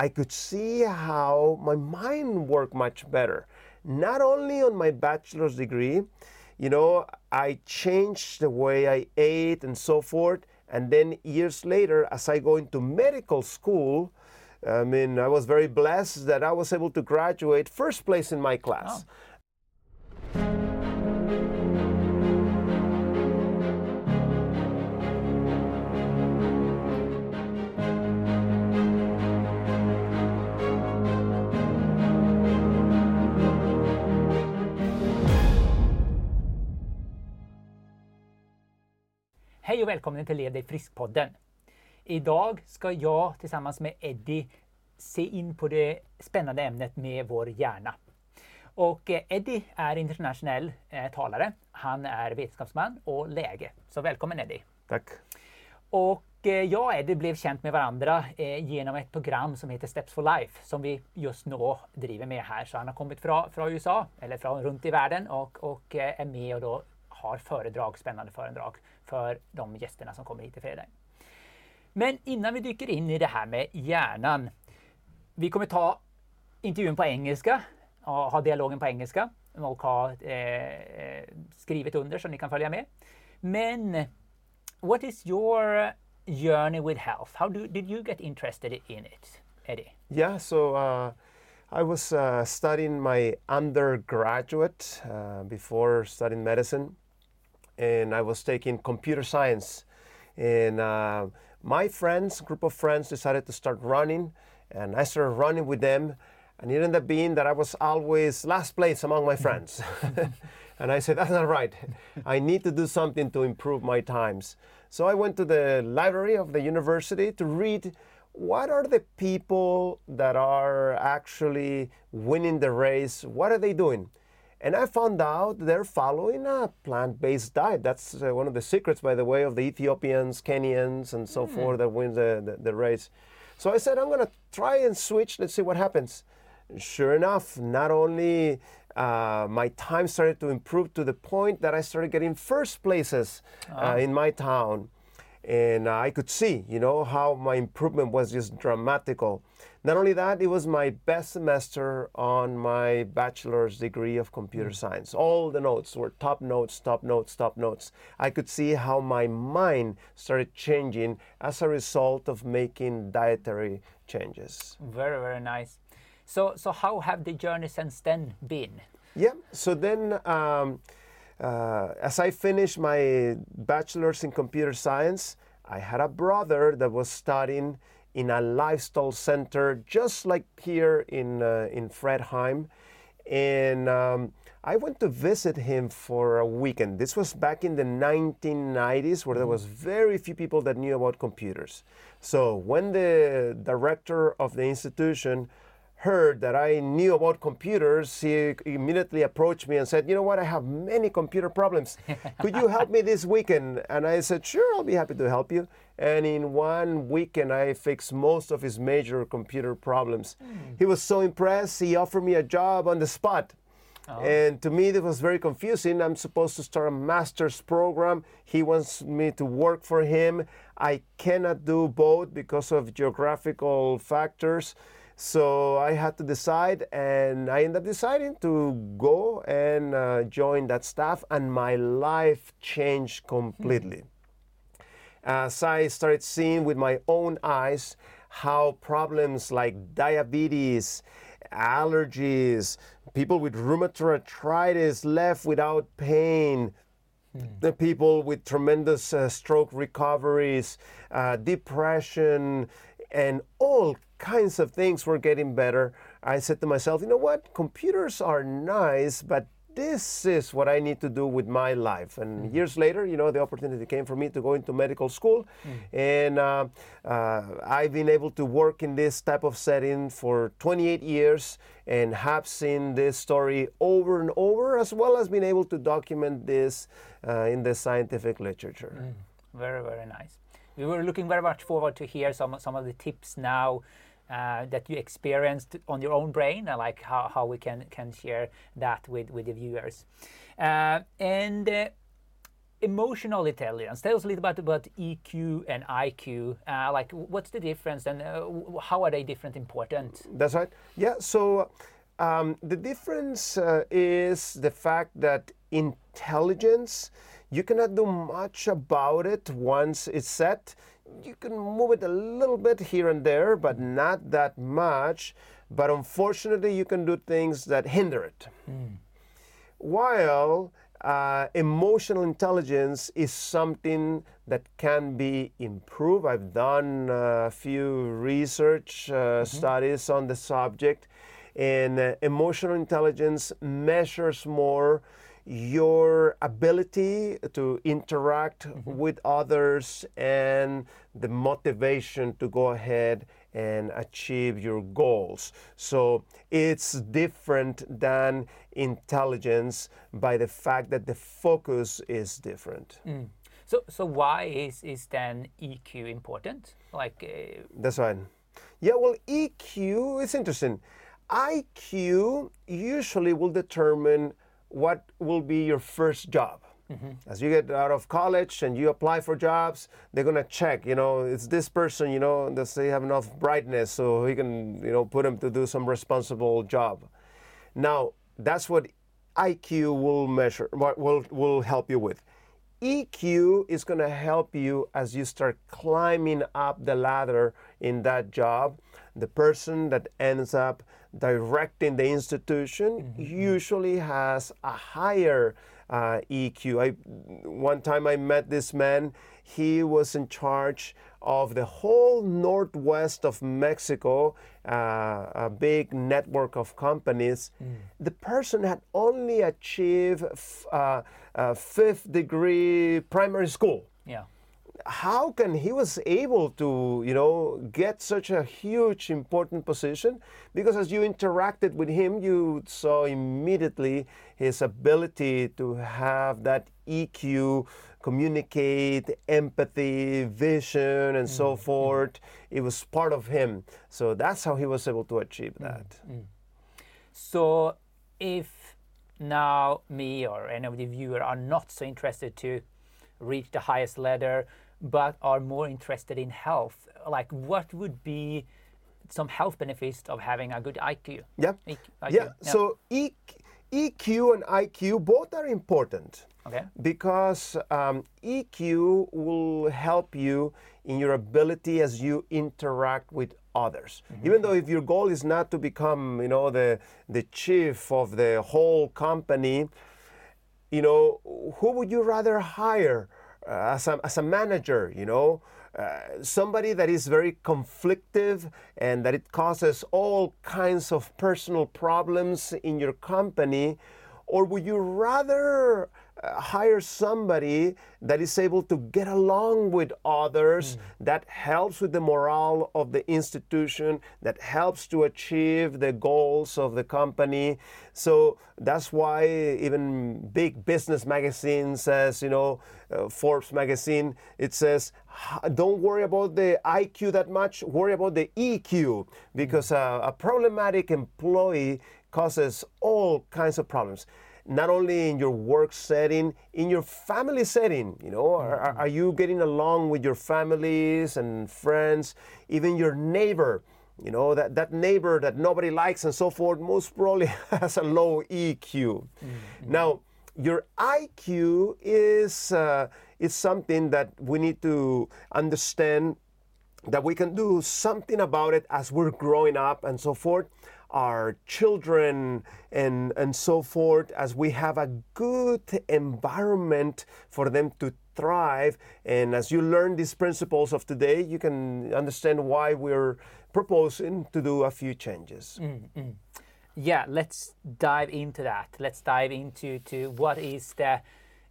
I could see how my mind worked much better. Not only on my bachelor's degree, you know, I changed the way I ate and so forth. And then years later, as I go into medical school, I mean, I was very blessed that I was able to graduate first place in my class. Hej och välkommen till Lev dig frisk-podden. Idag ska jag tillsammans med Eddie se in på det spännande ämnet med vår hjärna. Och eh, Eddie är internationell eh, talare. Han är vetenskapsman och läge. Så välkommen Eddie! Tack. Och eh, jag och Eddie blev känt med varandra genom ett program som heter Steps for Life som vi just nu driver med här. Så han har kommit från, från USA, eller från runt i världen och, och är med och då har föredrag, spännande föredrag för de gästerna som kommer hit i fredag. Men innan vi dyker in i det här med hjärnan. Vi kommer ta intervjun på engelska och ha dialogen på engelska och ha eh, eh skrivit under så ni kan följa med. Men what is your journey with health? How do, did you get interested in it, Eddie? Yeah, so uh, I was uh, studying my undergraduate uh, before studying medicine, and I was taking computer science. And uh, my friends, group of friends, decided to start running, and I started running with them. And it ended up being that I was always last place among my friends. and I said, that's not right. I need to do something to improve my times. So I went to the library of the university to read what are the people that are actually winning the race? What are they doing? And I found out they're following a plant based diet. That's uh, one of the secrets, by the way, of the Ethiopians, Kenyans, and so forth that win the, the, the race. So I said, I'm going to try and switch. Let's see what happens. Sure enough, not only uh, my time started to improve to the point that I started getting first places uh, in my town. And uh, I could see, you know, how my improvement was just dramatical. Not only that, it was my best semester on my bachelor's degree of computer science. All the notes were top notes, top notes, top notes. I could see how my mind started changing as a result of making dietary changes. Very, very nice. So, so how have the journey since then been? Yeah. So then, um, uh, as I finished my bachelor's in computer science, I had a brother that was studying in a lifestyle center, just like here in uh, in Fredheim, and um, I went to visit him for a weekend. This was back in the 1990s, where there was very few people that knew about computers. So when the director of the institution heard that I knew about computers, he immediately approached me and said, You know what? I have many computer problems. Could you help me this weekend? And I said, Sure, I'll be happy to help you. And in one weekend, I fixed most of his major computer problems. Hmm. He was so impressed, he offered me a job on the spot. Oh. And to me, it was very confusing. I'm supposed to start a master's program. He wants me to work for him. I cannot do both because of geographical factors. So I had to decide, and I ended up deciding to go and uh, join that staff, and my life changed completely. As I started seeing with my own eyes how problems like diabetes, allergies, people with rheumatoid arthritis left without pain, the people with tremendous uh, stroke recoveries, uh, depression, and all kinds of things were getting better. I said to myself, you know what? Computers are nice, but this is what I need to do with my life. And years later, you know, the opportunity came for me to go into medical school. And uh, uh, I've been able to work in this type of setting for 28 years and have seen this story over and over, as well as been able to document this uh, in the scientific literature. Very, very nice. We were looking very much forward to hear some some of the tips now uh, that you experienced on your own brain, and like how, how we can can share that with with the viewers. Uh, and uh, emotional intelligence. Tell us a little bit about EQ and IQ. Uh, like, what's the difference, and uh, how are they different important? That's right. Yeah. So um, the difference uh, is the fact that intelligence, you cannot do much about it once it's set. You can move it a little bit here and there, but not that much. But unfortunately, you can do things that hinder it. While uh, emotional intelligence is something that can be improved. I've done a few research uh, studies on the subject, and uh, emotional intelligence measures more your ability to interact with others and the motivation to go ahead and achieve your goals. So it's different than intelligence by the fact that the focus is different. So, so why is is then EQ important? Like, uh, That's right. Yeah, well, EQ is interesting. IQ usually will determine what will be your first job. Mm-hmm. As you get out of college and you apply for jobs, they're gonna check. You know, it's this person. You know, does they have enough brightness so he can, you know, put him to do some responsible job. Now, that's what IQ will measure. What will will help you with. EQ is going to help you as you start climbing up the ladder in that job. The person that ends up directing the institution usually has a higher uh, EQ. I, one time I met this man, he was in charge of the whole northwest of Mexico, uh, a big network of companies. The person had only achieved f- uh, uh, fifth degree primary school. yeah. How can he was able to, you know, get such a huge important position? Because as you interacted with him, you saw immediately his ability to have that EQ, communicate, empathy, vision, and so mm, mm. forth. It was part of him. So that's how he was able to achieve mm, that. So, if now me or any of the viewer are not so interested to reach the highest ladder, but are more interested in health, like what would be some health benefits of having a good IQ? Yeah. IQ, IQ, Yeah. So E- EQ and IQ both are important. okay, because um, EQ will help you in your ability as you interact with others. Even though if your goal is not to become, you know, the the chief of the whole company, you know, who would you rather hire uh, as, a, as a manager, you know? Uh, somebody that is very conflictive and that it causes all kinds of personal problems in your company? Or would you rather hire somebody that is able to get along with others, that helps with the morale of the institution, that helps to achieve the goals of the company? So that's why even big business magazine says, you know, uh, Forbes magazine, it says, don't worry about the IQ that much, worry about the EQ, because uh, a problematic employee causes all kinds of problems not only in your work setting in your family setting you know are, are- are you getting along with your families and friends even your neighbor? You know that, that neighbor that nobody likes and so forth most probably has a low eq now your iq is uh, is something that we need to understand that we can do something about it as we're growing up and so forth our children and and so forth as we have a good environment for them to thrive and as you learn these principles of today you can understand why we're proposing to do a few changes mm-hmm. yeah. Let's dive into that. Let's dive into to what is the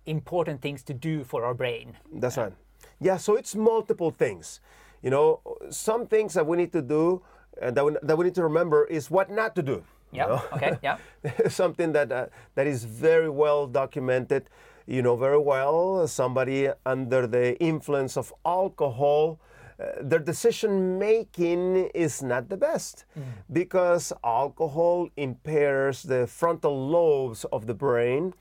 important things to do for our brain. That's right. Yeah, so it's multiple things. You know, some things that we need to do uh, that, we, that we need to remember is what not to do. you Yeah. know? Okay. Yeah. Something that uh, that is very well documented. You know very well somebody under the influence of alcohol. Uh, their decision making is not the best because alcohol impairs the frontal lobes of the brain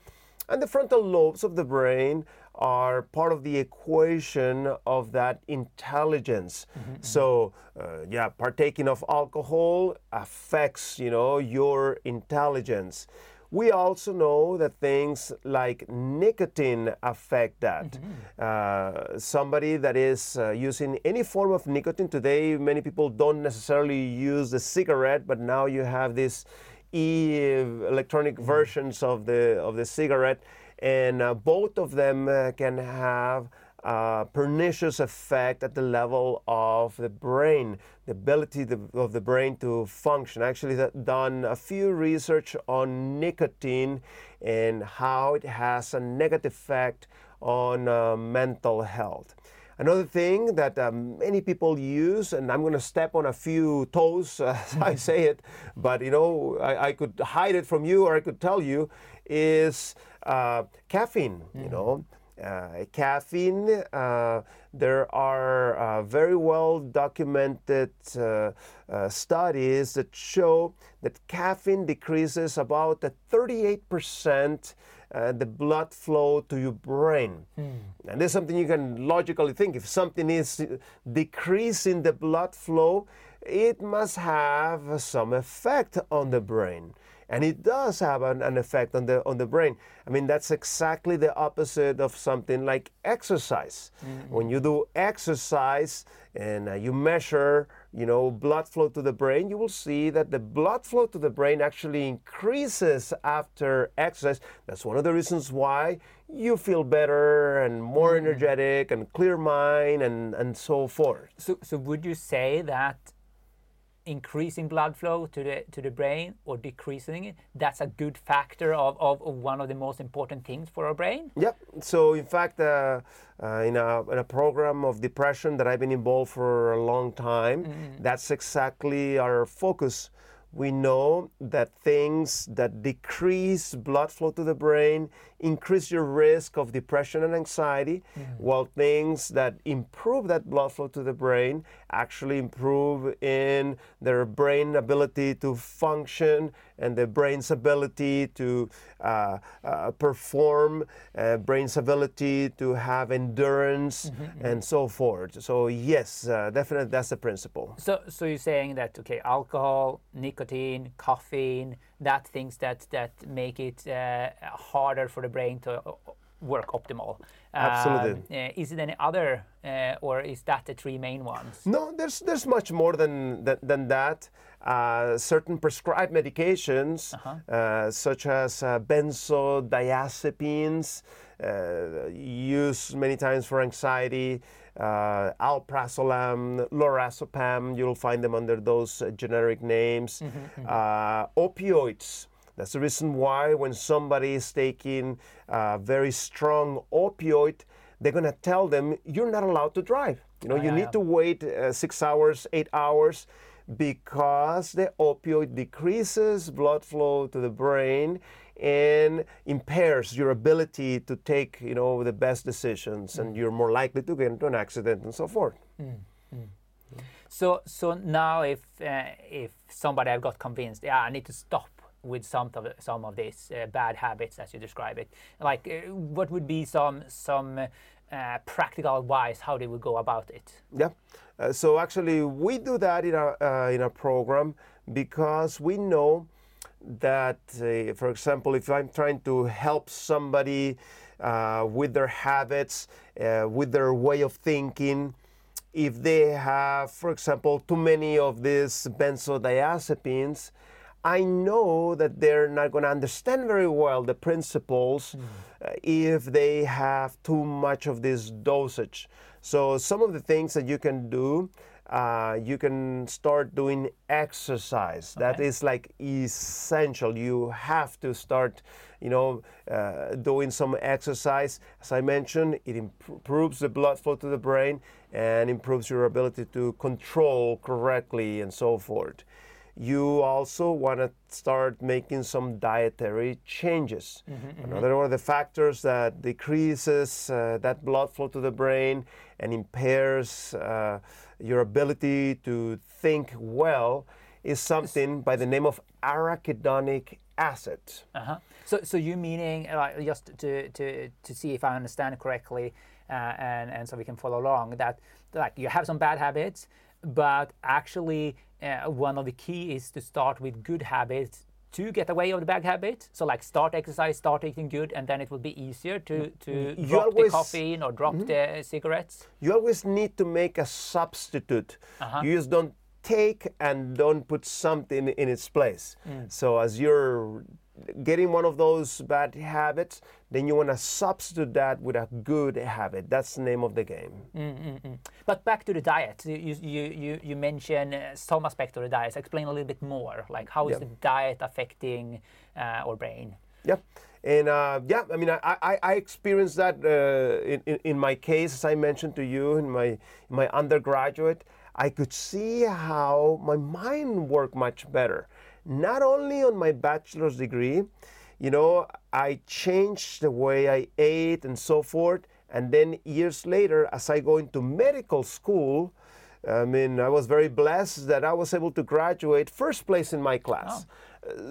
And the frontal lobes of the brain are part of the equation of that intelligence. So, uh, yeah, partaking of alcohol affects, you know, your intelligence. We also know that things like nicotine affect that. Uh, somebody that is uh, using any form of nicotine today, many people don't necessarily use the cigarette, but now you have these e electronic versions of the of the cigarette, and uh, both of them uh, can have uh, pernicious effect at the level of the brain, the ability the, of the brain to function. Actually, that done a few research on nicotine and how it has a negative effect on uh, mental health. Another thing that um, many people use, and I'm going to step on a few toes as I say it, but you know, I, I, could hide it from you or I could tell you, is uh, caffeine. You know, uh, caffeine, uh, there are uh, very well documented uh, uh, studies that show that caffeine decreases about a 38% uh, the blood flow to your brain. And this is something you can logically think. If something is decreasing the blood flow, it must have some effect on the brain and it does have an, an, effect on the on the brain. I mean, that's exactly the opposite of something like exercise. Mm-hmm. When you do exercise and uh, you measure, you know, blood flow to the brain, you will see that the blood flow to the brain actually increases after exercise. That's one of the reasons why you feel better and more mm-hmm. energetic and clear mind and and so forth. So, so would you say that? Increasing blood flow to the to the brain or decreasing it that's a good factor of, of, of one of the most important things for our brain. Yep. So in fact uh, uh, in, a, in a program of depression that i've been involved for a long time mm-hmm. that's exactly our focus. We know that things that decrease blood flow to the brain increase your risk of depression and anxiety, mm-hmm. while things that improve that blood flow to the brain actually improve in their brain ability to function and the brain's ability to uh, uh, perform, uh, brain's ability to have endurance, mm-hmm, mm-hmm. and so forth. So yes, uh, definitely that's the principle. So, so you're saying that okay, alcohol, nicotine, caffeine, that things that that make it uh, harder for the brain to uh, work optimal. Absolutely. Uh, is it any other, uh, or is that the three main ones? No, there's there's much more than than, than that. Uh, certain prescribed medications, -huh. such as benzodiazepines, used many times for anxiety, uh, alprazolam, lorazepam. You'll find them under those uh, generic names. Mm-hmm, mm-hmm. Uh, opioids. That's the reason why when somebody is taking a very strong opioid, they're going to tell them you're not allowed to drive. You know, oh, you yeah, need yeah. to wait uh, six hours, eight hours, because the opioid decreases blood flow to the brain and impairs your ability to take you know the best decisions mm. and you're more likely to get into an accident and so forth mm. Mm. so so now if uh, if somebody have got convinced yeah i need to stop with some of some of these uh, bad habits as you describe it like uh, what would be some some uh, practical advice how they would go about it yeah uh, so actually we do that in our uh, in our program because we know that, uh, for example, if I'm trying to help somebody uh, with their habits, uh, with their way of thinking, if they have, for example, too many of these benzodiazepines, I know that they're not going to understand very well the principles mm. if they have too much of this dosage. So, some of the things that you can do uh, you can start doing exercise. Okay. That is like essential. You have to start, you know, uh, doing some exercise. As I mentioned, it improves the blood flow to the brain and improves your ability to control correctly and so forth. You also want to start making some dietary changes. Mm-hmm, mm-hmm. Another one of the factors that decreases uh, that blood flow to the brain and impairs uh, your ability to think well is something by the name of arachidonic acid. Uh-huh. So, so you meaning uh, just to, to, to see if I understand correctly, uh, and and so we can follow along that like you have some bad habits, but actually uh, one of the key is to start with good habits to get away of the bad habit. So like start exercise, start eating good, and then it will be easier to to You drop always- the caffeine or drop the cigarettes. You always need to make a substitute. Uh-huh. You just don't take and don't put something in its place. Mm. So as you're getting one of those bad habits, then you want to substitute that with a good habit. That's the name of the game. But back to the diet, you you you, you mentioned uh, some aspect of the diet. Explain a little bit more, like how is Yeah. the diet affecting uh, our brain? Yeah, and uh, yeah, I mean, I, I, I experienced that uh, in, in, in my case, as I mentioned to you in my in my undergraduate. I could see how my mind worked much better. Not only on my bachelor's degree, you know, I changed the way I ate and so forth. And then years later, as I go into medical school, I mean, I was very blessed that I was able to graduate first place in my class.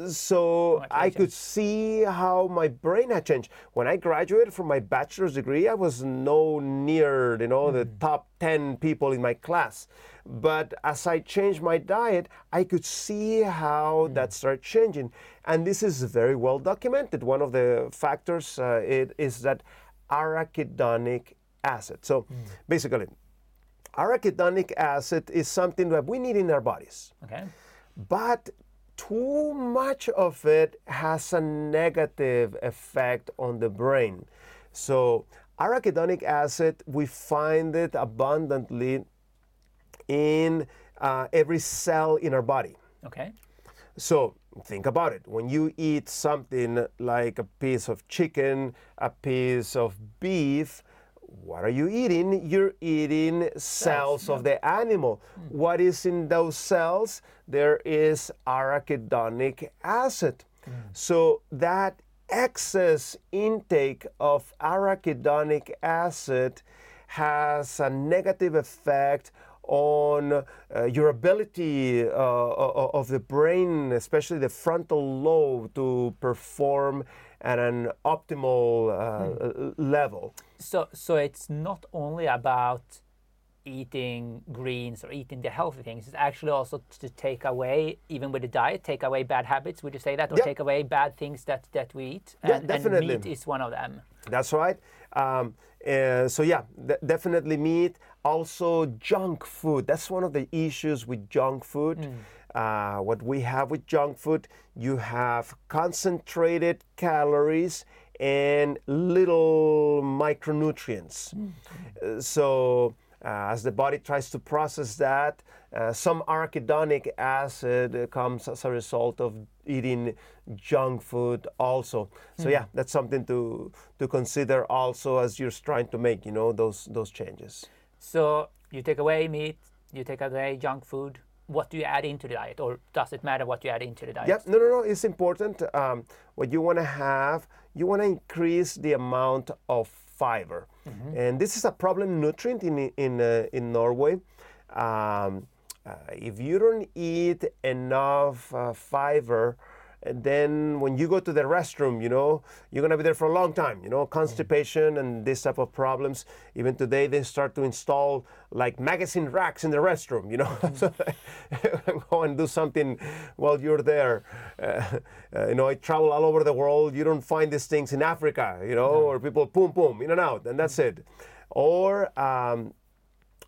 So I could see how my brain had changed. When I graduated from my bachelor's degree, I was no near, you know, the hmm. top 10 people in my class. But as I changed my diet, I could see how hmm. that started changing. And this is very well documented. One of the factors uh, it is that arachidonic acid. So hmm. basically, arachidonic acid is something that we need in our bodies Okay. but too much of it has a negative effect on the brain. So, arachidonic acid, we find it abundantly in uh, every cell in our body. Okay. So, think about it. When you eat something like a piece of chicken, a piece of beef, what are you eating? You're eating cells of the animal. What is in those cells? There is arachidonic acid. So that excess intake of arachidonic acid has a negative effect on uh, your ability uh, of the brain, especially the frontal lobe, to perform at an optimal uh, level. So so it's not only about eating greens or eating the healthy things. It's actually also to take away, even with the diet, take away bad habits. Would you say that, or Yeah. take away bad things that that we eat? Yeah, and, definitely. and meat is one of them. That's right. Um, uh, so yeah, de- definitely meat. Also, junk food. That's one of the issues with junk food. Uh, what we have with junk food, you have concentrated calories and little micronutrients. Uh, so uh, as the body tries to process that, uh, some arachidonic acid comes as a result of eating junk food also. So yeah, that's something to to consider also as you're trying to make you know those those changes. So you take away meat, you take away junk food. What do you add into the diet, or does it matter what you add into the diet? Yeah, no, no, no. It's important. Um, what you want to have, you want to increase the amount of fiber, and this is a problem nutrient in in uh, in Norway. Um, uh, if you don't eat enough uh, fiber, and then when you go to the restroom, you know, you're gonna be there for a long time. You know, constipation and this type of problems. Even today, they start to install like magazine racks in the restroom. You know, go and do something while you're there. Uh, uh, you know, I travel all over the world. You don't find these things in Africa. You know, or people boom boom in and out, and that's it. Or um,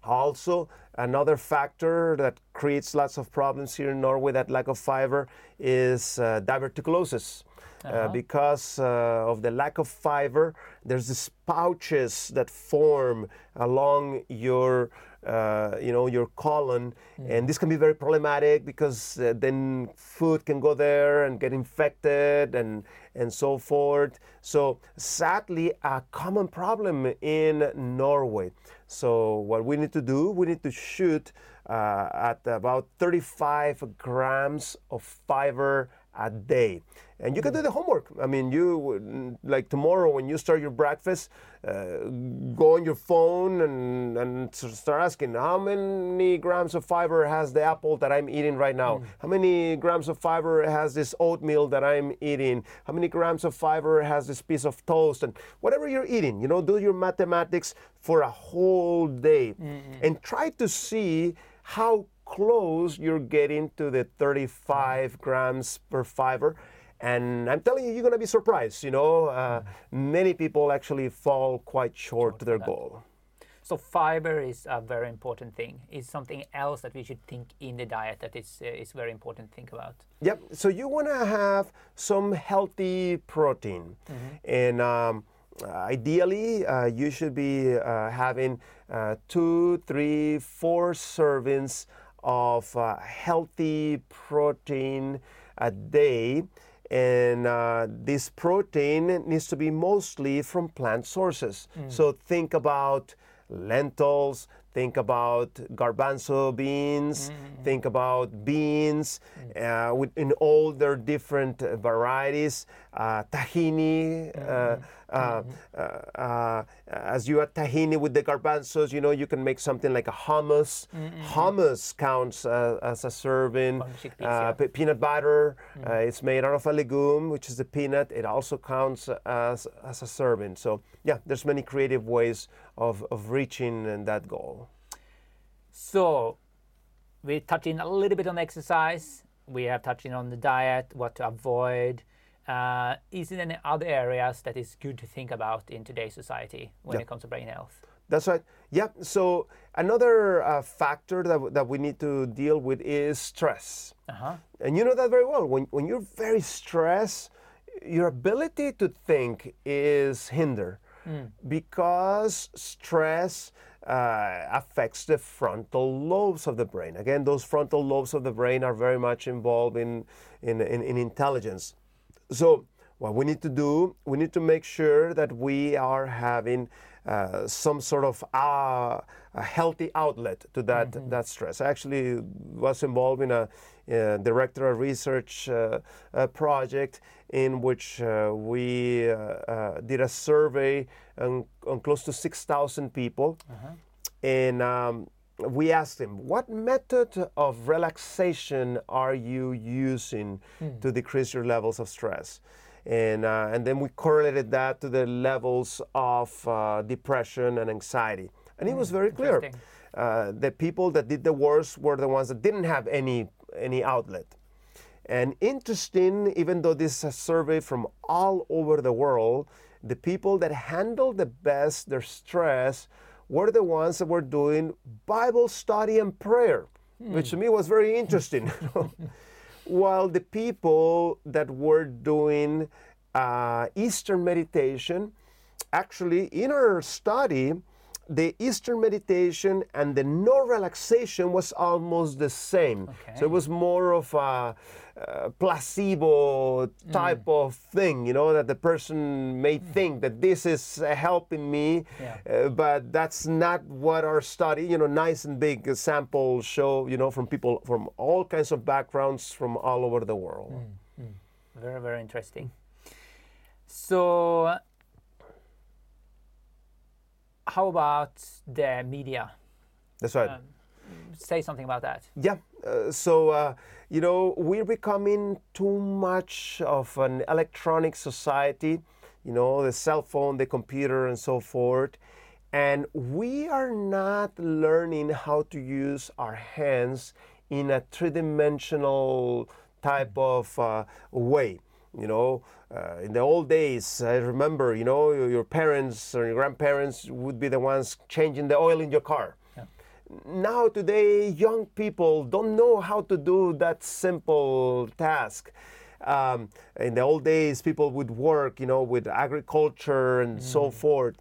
also, another factor that creates lots of problems here in Norway, that lack of fiber, is uh, diverticulosis. Uh, because uh, of the lack of fiber, there's these pouches that form along your, uh, you know, your colon, and this can be very problematic because uh, then food can go there and get infected and and so forth. So sadly, a common problem in Norway. So what we need to do, we need to shoot uh, at about 35 grams of fiber a day. And you can do the homework. I mean, you like tomorrow when you start your breakfast, uh, go on your phone and, and start asking how many grams of fiber has the apple that I'm eating right now? Mm. How many grams of fiber has this oatmeal that I'm eating? How many grams of fiber has this piece of toast? And whatever you're eating, you know, do your mathematics for a whole day mm-hmm. and try to see how close you're getting to the 35 grams per fiber. And I'm telling you, you're going to be surprised. You know, uh, many people actually fall quite short to their goal. So fiber is a very important thing. Is something else that we should think in the diet that is uh, is very important to think about. Yep. So you want to have some healthy protein, mm-hmm. and um, ideally uh, you should be uh, having uh, two, three, four servings of uh, healthy protein a day. And uh, this protein needs to be mostly from plant sources. Mm. So think about lentils, think about garbanzo beans, mm-hmm. think about beans mm-hmm. uh, with, in all their different varieties, uh, tahini. Uh, mm-hmm. Uh, mm-hmm. uh, as you add tahini with the garbanzos, you know, you can make something like a hummus. Mm-hmm. Hummus counts as a serving. peanut butter, mm-hmm. it's made out of a legume, which is the peanut. It also counts as, as a serving. So, yeah, there's many creative ways of, of reaching that goal. So we're touching a little bit on exercise. We are touching on the diet, what to avoid. Uh, is there any other areas that is good to think about in today's society when yeah. it comes to brain health? That's right. Yeah. So another uh, factor that, that we need to deal with is stress. Uh-huh. And you know that very well. When, when you're very stressed, your ability to think is hindered mm. because stress uh, affects the frontal lobes of the brain. Again, those frontal lobes of the brain are very much involved in, in, in, in intelligence. So, what we need to do, we need to make sure that we are having uh, some sort of uh, a healthy outlet to that mm-hmm. that stress. I actually was involved in a, a director of research uh, a project in which uh, we uh, uh, did a survey on, on close to 6,000 people. Uh-huh. And um, we asked them, what method of relaxation are you using mm. to decrease your levels of stress? And, uh, and then we correlated that to the levels of uh, depression and anxiety. And it was hmm, very clear. Uh, the people that did the worst were the ones that didn't have any, any outlet. And interesting, even though this is a survey from all over the world, the people that handled the best their stress were the ones that were doing Bible study and prayer, hmm. which to me was very interesting. While the people that were doing uh, Eastern meditation, actually in our study, the Eastern meditation and the no relaxation was almost the same. Okay. So it was more of a, a placebo type mm. of thing, you know, that the person may mm. think that this is helping me, yeah. uh, but that's not what our study, you know, nice and big samples show, you know, from people from all kinds of backgrounds from all over the world. Mm. mm. Very, very interesting. So how about the media? That's right. Um, say something about that. Yeah. Uh, so, uh, you know, we're becoming too much of an electronic society, you know, the cell phone, the computer, and so forth. And we are not learning how to use our hands in a three dimensional type of uh, way. You know, uh, in the old days, I remember, you know, your parents or your grandparents would be the ones changing the oil in your car. Yeah. Now, today, young people don't know how to do that simple task. Um, in the old days, people would work, you know, with agriculture and mm. so forth.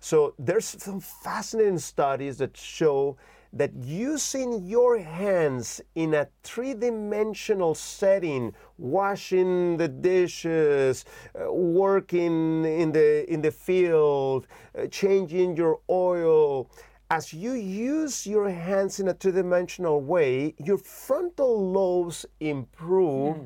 So there's some fascinating studies that show that using your hands in a three dimensional setting, washing the dishes, uh, working in the, in the field, uh, changing your oil, as you use your hands in a two-dimensional way, your frontal lobes improve,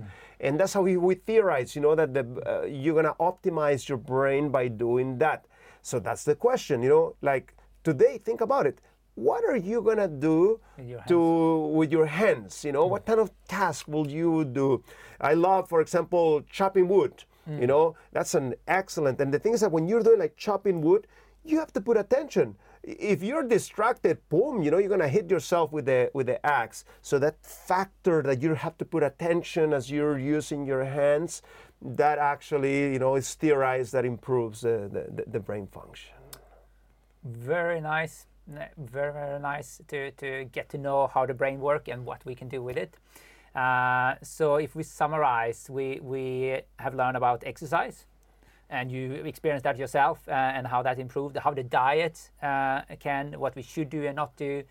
and that's how we, we theorize. You know that the, uh, you're gonna optimize your brain by doing that. So that's the question. You know, like today, think about it. What are you gonna do With your to with your hands? You know, what mm. kind of task will you do? I love, for example, chopping wood. Mm. You know, that's an excellent. And the thing is that when you're doing like chopping wood, you have to put attention. If you're distracted, boom, you know, you're gonna hit yourself with the with the axe. So that factor that you have to put attention as you're using your hands, that actually, you know, is theorized that improves the, the the brain function. Very nice. Very, very nice to, to get to know how the brain works and what we can do with it. Uh, so, if we summarize, we, we have learned about exercise, and you experienced that yourself, uh, and how that improved, how the diet uh, can, what we should do and not do,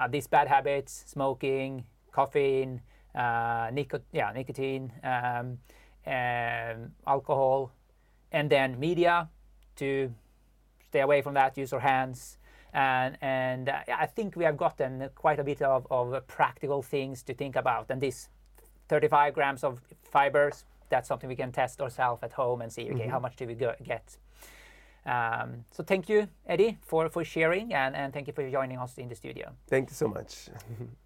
uh, these bad habits, smoking, caffeine, uh, yeah, nicotine, um, um, alcohol, and then media to stay away from that, use your hands. And, and I think we have gotten quite a bit of, of practical things to think about. And this 35 grams of fibers, that's something we can test ourselves at home and see, okay, how much do we go, get? Um, so thank you, Eddie, for, for sharing and, and thank you for joining us in the studio. Thank you so much.